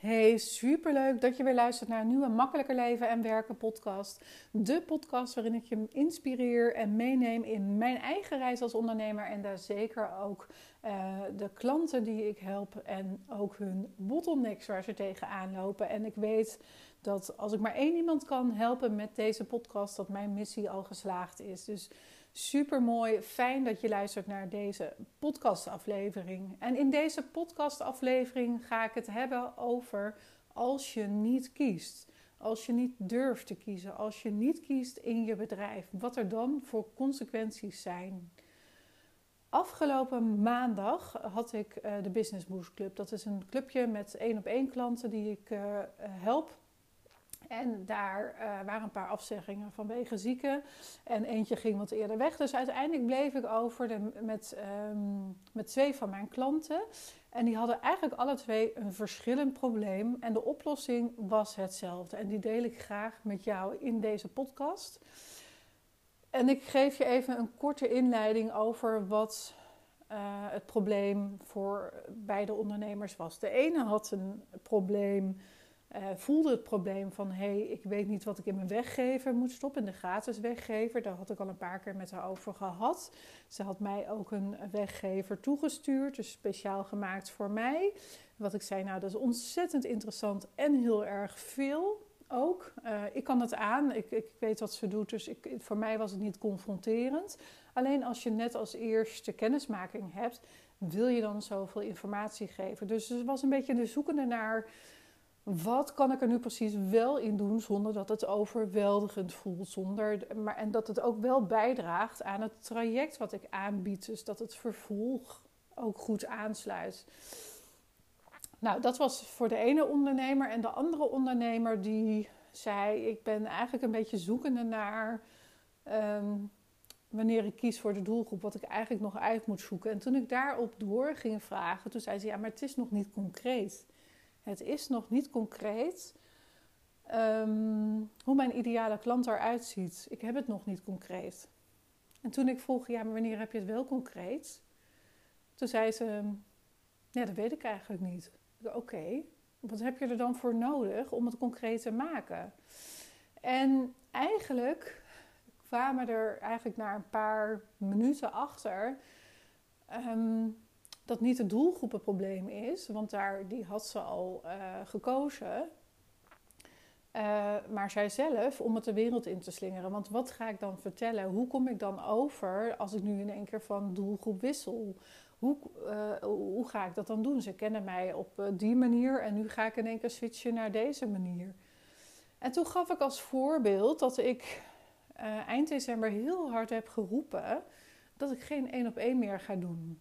Hey, superleuk dat je weer luistert naar een nieuwe Makkelijker Leven en Werken podcast. De podcast waarin ik je inspireer en meeneem in mijn eigen reis als ondernemer. En daar zeker ook uh, de klanten die ik help en ook hun bottlenecks waar ze tegenaan lopen. En ik weet dat als ik maar één iemand kan helpen met deze podcast, dat mijn missie al geslaagd is. Dus Super mooi, fijn dat je luistert naar deze podcastaflevering. En in deze podcastaflevering ga ik het hebben over als je niet kiest. Als je niet durft te kiezen, als je niet kiest in je bedrijf, wat er dan voor consequenties zijn. Afgelopen maandag had ik uh, de Business Boost Club. Dat is een clubje met één op één klanten die ik uh, help en daar uh, waren een paar afzeggingen vanwege zieken. En eentje ging wat eerder weg. Dus uiteindelijk bleef ik over met, um, met twee van mijn klanten. En die hadden eigenlijk alle twee een verschillend probleem. En de oplossing was hetzelfde. En die deel ik graag met jou in deze podcast. En ik geef je even een korte inleiding over wat uh, het probleem voor beide ondernemers was. De ene had een probleem uh, voelde het probleem van hé, hey, ik weet niet wat ik in mijn weggever moet stoppen, in de gratis weggever. Daar had ik al een paar keer met haar over gehad. Ze had mij ook een weggever toegestuurd, dus speciaal gemaakt voor mij. Wat ik zei, nou dat is ontzettend interessant en heel erg veel ook. Uh, ik kan het aan, ik, ik weet wat ze doet, dus ik, voor mij was het niet confronterend. Alleen als je net als eerste kennismaking hebt, wil je dan zoveel informatie geven. Dus het was een beetje de zoekende naar wat kan ik er nu precies wel in doen zonder dat het overweldigend voelt? Zonder, maar, en dat het ook wel bijdraagt aan het traject wat ik aanbied. Dus dat het vervolg ook goed aansluit. Nou, dat was voor de ene ondernemer. En de andere ondernemer die zei: Ik ben eigenlijk een beetje zoekende naar. Ehm, wanneer ik kies voor de doelgroep, wat ik eigenlijk nog uit moet zoeken. En toen ik daarop door ging vragen, toen zei ze: Ja, maar het is nog niet concreet. Het is nog niet concreet um, hoe mijn ideale klant eruit ziet. Ik heb het nog niet concreet. En toen ik vroeg, ja, maar wanneer heb je het wel concreet? Toen zei ze, ja, dat weet ik eigenlijk niet. Oké, wat heb je er dan voor nodig om het concreet te maken? En eigenlijk kwamen er eigenlijk na een paar minuten achter um, dat niet het doelgroepenprobleem is, want daar, die had ze al uh, gekozen. Uh, maar zij zelf om het de wereld in te slingeren. Want wat ga ik dan vertellen? Hoe kom ik dan over als ik nu in één keer van doelgroep wissel? Hoe, uh, hoe ga ik dat dan doen? Ze kennen mij op die manier en nu ga ik in één keer switchen naar deze manier. En toen gaf ik als voorbeeld dat ik eind december heel hard heb geroepen dat ik geen één op één meer ga doen.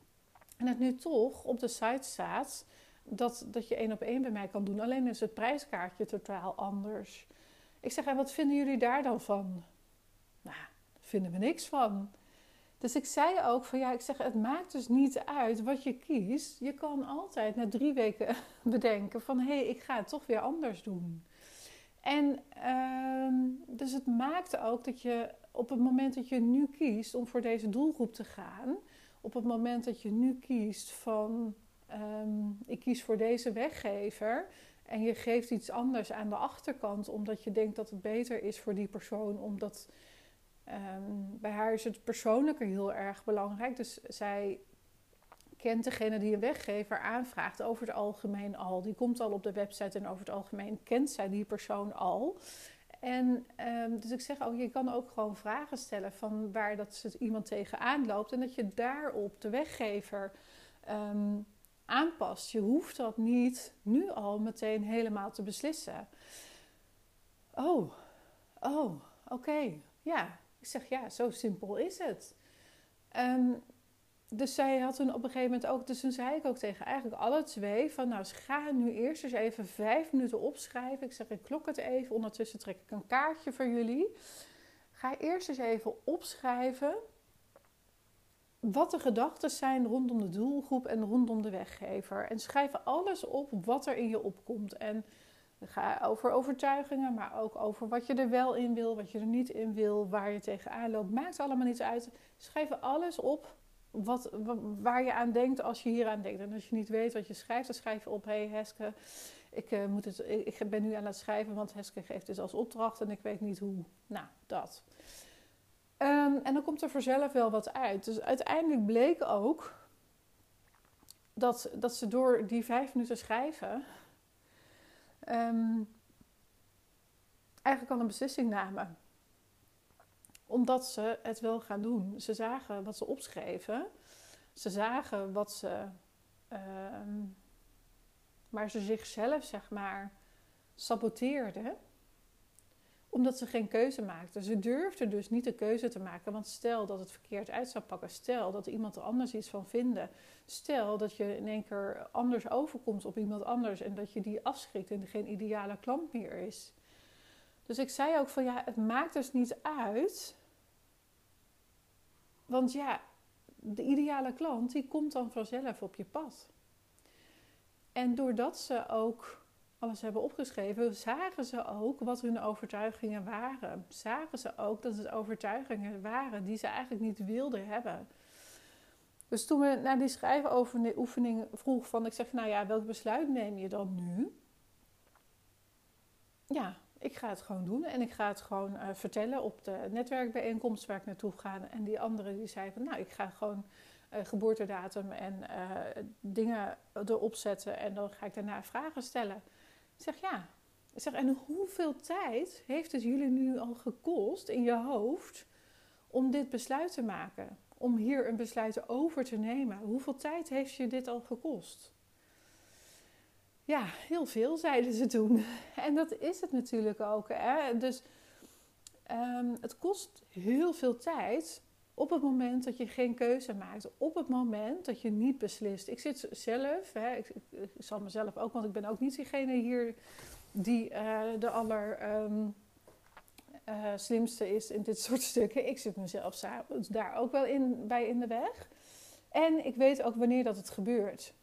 En het nu toch op de site staat dat, dat je één op één bij mij kan doen. Alleen is het prijskaartje totaal anders. Ik zeg, en wat vinden jullie daar dan van? Nou, vinden we niks van. Dus ik zei ook van ja, ik zeg, het maakt dus niet uit wat je kiest. Je kan altijd na drie weken bedenken van hé, hey, ik ga het toch weer anders doen. En uh, dus het maakt ook dat je op het moment dat je nu kiest om voor deze doelgroep te gaan, op het moment dat je nu kiest van um, ik kies voor deze weggever en je geeft iets anders aan de achterkant omdat je denkt dat het beter is voor die persoon, omdat um, bij haar is het persoonlijke heel erg belangrijk. Dus zij kent degene die een weggever aanvraagt over het algemeen al. Die komt al op de website en over het algemeen kent zij die persoon al. En um, dus ik zeg ook, je kan ook gewoon vragen stellen van waar dat iemand tegenaan loopt. En dat je daarop de weggever um, aanpast. Je hoeft dat niet nu al meteen helemaal te beslissen. Oh, oh, oké. Ja, ik zeg ja, zo simpel is het. Um, dus zij had toen op een gegeven moment ook, dus toen zei ik ook tegen eigenlijk alle twee van nou, ga nu eerst eens even vijf minuten opschrijven. Ik zeg, ik klok het even, ondertussen trek ik een kaartje voor jullie. Ga eerst eens even opschrijven wat de gedachten zijn rondom de doelgroep en rondom de weggever. En schrijf alles op wat er in je opkomt. En ga over overtuigingen, maar ook over wat je er wel in wil, wat je er niet in wil, waar je tegenaan loopt. Maakt allemaal niet uit. Schrijf alles op wat, waar je aan denkt als je hier aan denkt. En als je niet weet wat je schrijft, dan schrijf je op: Hé hey Heske, ik, uh, moet het, ik, ben nu aan het schrijven, want Heske geeft dus als opdracht en ik weet niet hoe. Nou, dat. Um, en dan komt er vanzelf wel wat uit. Dus uiteindelijk bleek ook dat, dat ze door die vijf minuten schrijven. Um, eigenlijk al een beslissing namen. Omdat ze het wel gaan doen. Ze zagen wat ze opschreven. Ze zagen wat ze. Uh, maar ze zichzelf, zeg maar, saboteerden omdat ze geen keuze maakten. Ze durfden dus niet de keuze te maken. Want stel dat het verkeerd uit zou pakken. Stel dat iemand er anders iets van vinden. Stel dat je in één keer anders overkomt op iemand anders. En dat je die afschrikt en geen ideale klant meer is. Dus ik zei ook van ja, het maakt dus niet uit. Want ja, de ideale klant die komt dan vanzelf op je pad. En doordat ze ook alles hebben opgeschreven, zagen ze ook wat hun overtuigingen waren. Zagen ze ook dat het overtuigingen waren die ze eigenlijk niet wilden hebben. Dus toen we naar die schrijfoefening vroeg van, ik zeg, nou ja, welk besluit neem je dan nu? Ja, ik ga het gewoon doen en ik ga het gewoon uh, vertellen op de netwerkbijeenkomst waar ik naartoe ga. En die andere die zei van, nou, ik ga gewoon uh, geboortedatum en uh, dingen erop zetten en dan ga ik daarna vragen stellen. Ik zeg, ja. Zeg, en hoeveel tijd heeft het jullie nu al gekost in je hoofd om dit besluit te maken? Om hier een besluit over te nemen? Hoeveel tijd heeft je dit al gekost? Ja, heel veel, zeiden ze toen. En dat is het natuurlijk ook. Hè? Dus um, het kost heel veel tijd op het moment dat je geen keuze maakt. Op het moment dat je niet beslist. Ik zit zelf, hè, ik, zal mezelf ook, want ik ben ook niet diegene hier die uh, de aller... Um, uh, slimste is in dit soort stukken. Ik zit mezelf daar ook wel in, bij in de weg. En ik weet ook wanneer dat het gebeurt.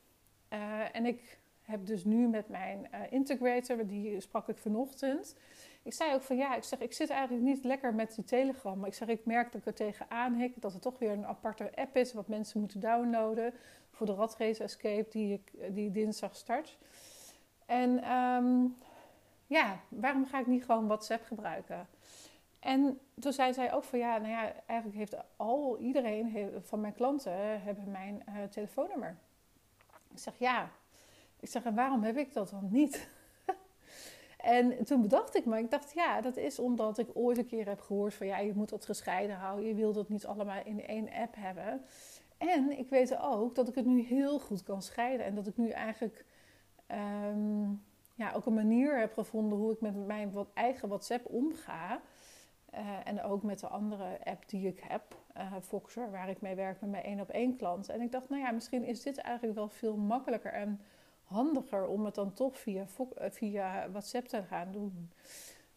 Uh, en ik heb dus nu met mijn uh, integrator, die sprak ik vanochtend. Ik zei ook van ja, ik zeg, ik zit eigenlijk niet lekker met die Telegram. Maar ik zeg, ik merk dat ik er tegenaan hik. Dat het toch weer een aparte app is wat mensen moeten downloaden. Voor de Ratrace Escape die, ik, die dinsdag start. En um, ja, waarom ga ik niet gewoon WhatsApp gebruiken? En toen zei zij ook van ja, nou ja, eigenlijk heeft al iedereen van mijn klanten hebben mijn uh, telefoonnummer. Ik zeg ja, ik zeg, waarom heb ik dat dan niet? en toen bedacht ik me, ik dacht, ja, dat is omdat ik ooit een keer heb gehoord van, ja, je moet dat gescheiden houden. Je wil dat niet allemaal in één app hebben. En ik weet ook dat ik het nu heel goed kan scheiden. En dat ik nu eigenlijk um, ja, ook een manier heb gevonden hoe ik met mijn wat eigen WhatsApp omga. Uh, en ook met de andere app die ik heb, uh, Voxer, waar ik mee werk met mijn één op één klant. En ik dacht, nou ja, misschien is dit eigenlijk wel veel makkelijker en handiger om het dan toch via, eh, via WhatsApp te gaan doen.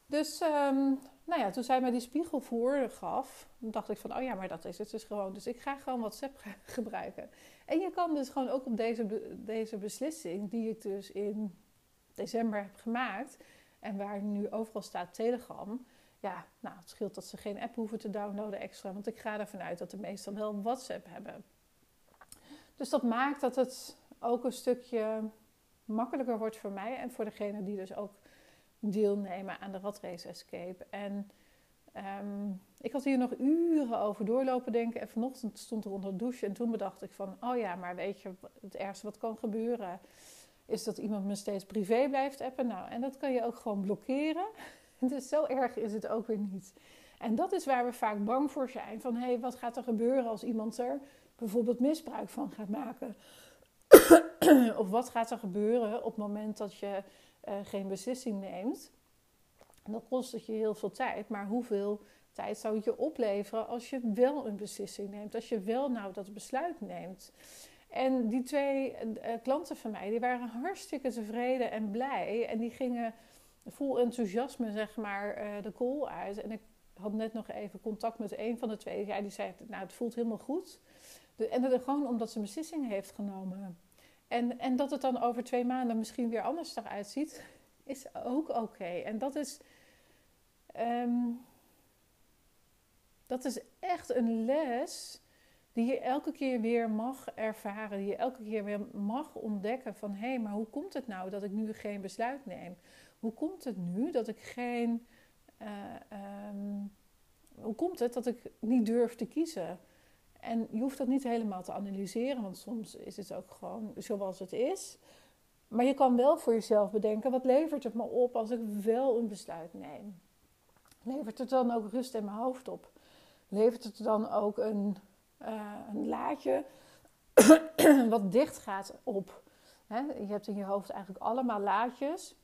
Dus um, nou ja, toen zij mij die spiegel voor gaf, dacht ik van, oh ja, maar dat is het dus gewoon. Dus ik ga gewoon WhatsApp gebruiken. En je kan dus gewoon ook op deze, deze beslissing, die ik dus in december heb gemaakt, en waar nu overal staat Telegram, ja, nou, het scheelt dat ze geen app hoeven te downloaden extra, want ik ga ervan uit dat de meesten wel WhatsApp hebben. Dus dat maakt dat het ook een stukje makkelijker wordt voor mij en voor degene die dus ook deelnemen aan de Ratrace Escape. En um, ik had hier nog uren over doorlopen denken. En vanochtend stond er onder de douche. En toen bedacht ik van, oh ja, maar weet je, het ergste wat kan gebeuren... is dat iemand me steeds privé blijft appen. Nou, en dat kan je ook gewoon blokkeren. Dus zo erg is het ook weer niet. En dat is waar we vaak bang voor zijn. Van, hé, hey, wat gaat er gebeuren als iemand er bijvoorbeeld misbruik van gaat maken? Of wat gaat er gebeuren op het moment dat je uh, geen beslissing neemt? Dan kost het je heel veel tijd, maar hoeveel tijd zou het je opleveren als je wel een beslissing neemt? Als je wel nou dat besluit neemt? En die twee uh, klanten van mij, die waren hartstikke tevreden en blij. En die gingen vol enthousiasme, zeg maar, uh, de call uit. En ik had net nog even contact met een van de twee. Ja, die zei, nou, het voelt helemaal goed. En dat gewoon omdat ze een beslissing heeft genomen. En, en dat het dan over twee maanden misschien weer anders eruit ziet, is ook oké. En dat is, um, dat is echt een les die je elke keer weer mag ervaren, die je elke keer weer mag ontdekken van hé, hey, maar hoe komt het nou dat ik nu geen besluit neem? Hoe komt het nu dat ik geen. Uh, um, hoe komt het dat ik niet durf te kiezen? En je hoeft dat niet helemaal te analyseren, want soms is het ook gewoon zoals het is. Maar je kan wel voor jezelf bedenken: wat levert het me op als ik wel een besluit neem? Levert het dan ook rust in mijn hoofd op? Levert het dan ook een, uh, een laadje wat dicht gaat op? je hebt in je hoofd eigenlijk allemaal laadjes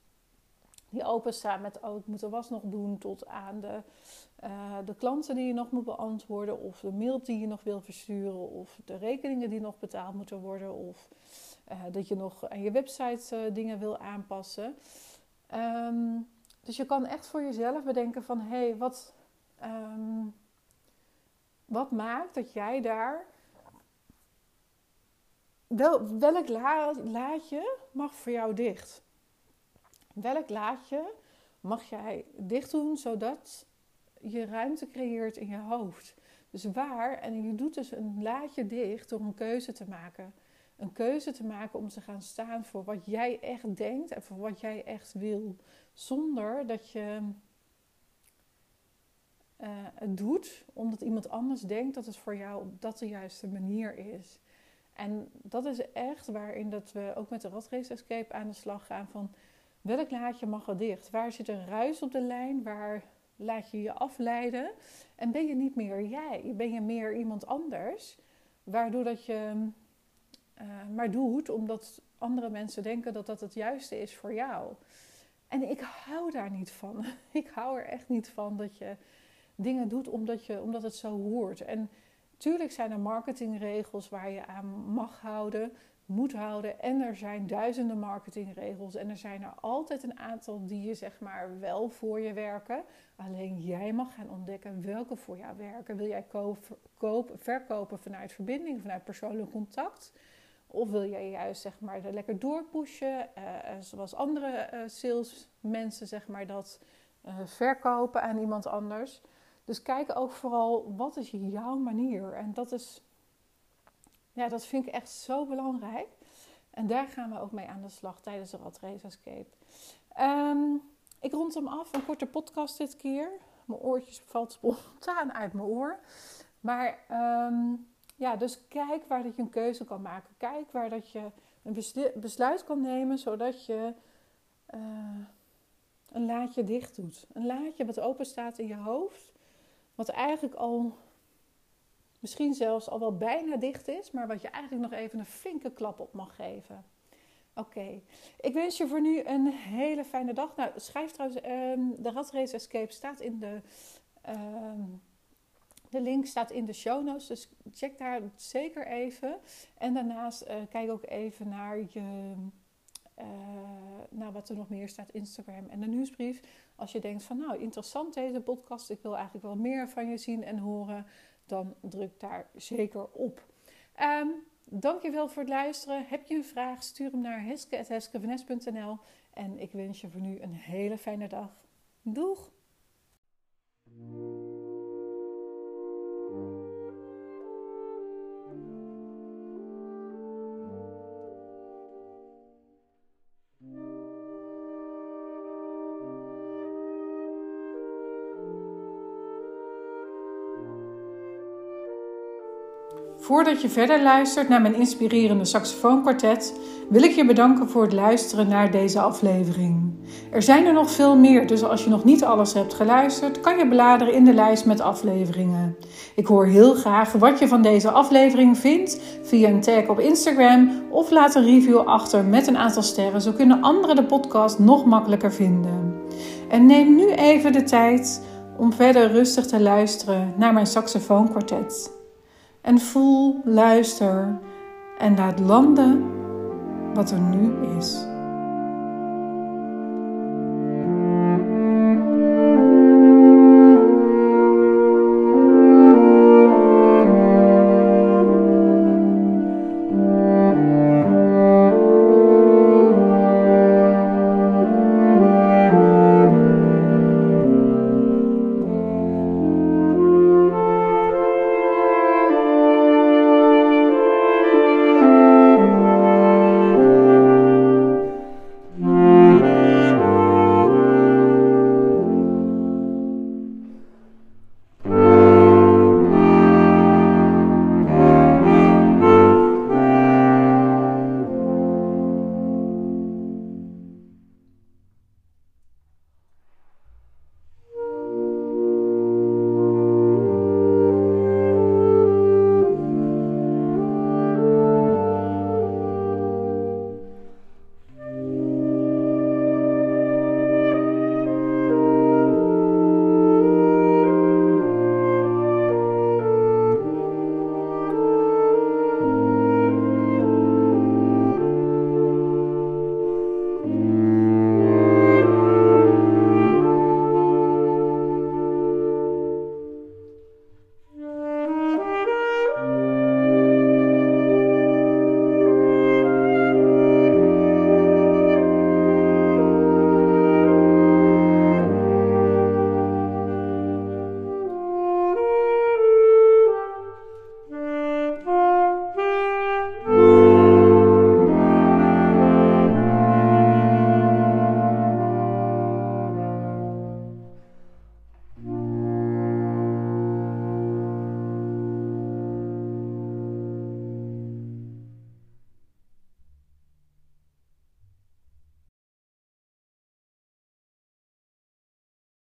die openstaan met: oh, ik moet was nog doen, tot aan de uh, de klanten die je nog moet beantwoorden, of de mail die je nog wil versturen, of de rekeningen die nog betaald moeten worden, of uh, dat je nog aan je website uh, dingen wil aanpassen. Um, dus je kan echt voor jezelf bedenken van hé, hey, wat, um, wat maakt dat jij daar. Wel, welk la, laadje mag voor jou dicht? Welk laadje mag jij dicht doen zodat je ruimte creëert in je hoofd. Dus waar, en je doet dus een laadje dicht door een keuze te maken. Een keuze te maken om te gaan staan voor wat jij echt denkt en voor wat jij echt wil. Zonder dat je uh, het doet omdat iemand anders denkt dat het voor jou op dat de juiste manier is. En dat is echt waarin dat we ook met de Ratrace Escape aan de slag gaan van welk laadje mag er dicht? Waar zit een ruis op de lijn? Waar laat je je afleiden en ben je niet meer jij, ben je meer iemand anders, waardoor dat je uh, maar doet omdat andere mensen denken dat dat het juiste is voor jou. En ik hou daar niet van. Ik hou er echt niet van dat je dingen doet omdat, je, omdat het zo hoort. En tuurlijk zijn er marketingregels waar je aan mag houden moet houden. En er zijn duizenden marketingregels. En er zijn er altijd een aantal die je zeg maar wel voor je werken. Alleen jij mag gaan ontdekken welke voor jou werken. Wil jij kopen, verkopen vanuit verbinding, vanuit persoonlijk contact? Of wil jij juist zeg maar er lekker doorpushen, uh, zoals andere uh, salesmensen zeg maar dat verkopen aan iemand anders. Dus kijk ook vooral wat is jouw manier. En dat is ja, dat vind ik echt zo belangrijk. En daar gaan we ook mee aan de slag tijdens de Ratrace Escape. Um, ik rond hem af, een korte podcast dit keer. Mijn oortjes valt spontaan uit mijn oor. Maar um, ja, dus kijk waar dat je een keuze kan maken. Kijk waar dat je een besluit kan nemen, zodat je uh, een laadje dicht doet. Een laadje wat open staat in je hoofd. Wat eigenlijk al misschien zelfs al wel bijna dicht is, maar wat je eigenlijk nog even een flinke klap op mag geven. Oké, ik wens je voor nu een hele fijne dag. Nou, schrijf trouwens, um, de Ratrace Escape staat in de, um, de link staat in de show notes, dus check daar zeker even. En daarnaast uh, kijk ook even naar je, uh, wat er nog meer staat, Instagram en de nieuwsbrief. Als je denkt van, nou, interessant deze podcast, ik wil eigenlijk wel meer van je zien en horen dan druk daar zeker op. Um, dankjewel voor het luisteren. Heb je een vraag, stuur hem naar heske.heskevenes.nl en ik wens je voor nu een hele fijne dag. Doeg! Voordat je verder luistert naar mijn inspirerende saxofoonkwartet, wil ik je bedanken voor het luisteren naar deze aflevering. Er zijn er nog veel meer, dus als je nog niet alles hebt geluisterd, kan je bladeren in de lijst met afleveringen. Ik hoor heel graag wat je van deze aflevering vindt via een tag op Instagram of laat een review achter met een aantal sterren, zo kunnen anderen de podcast nog makkelijker vinden. En neem nu even de tijd om verder rustig te luisteren naar mijn saxofoonkwartet en voel, luister en laat landen wat er nu is.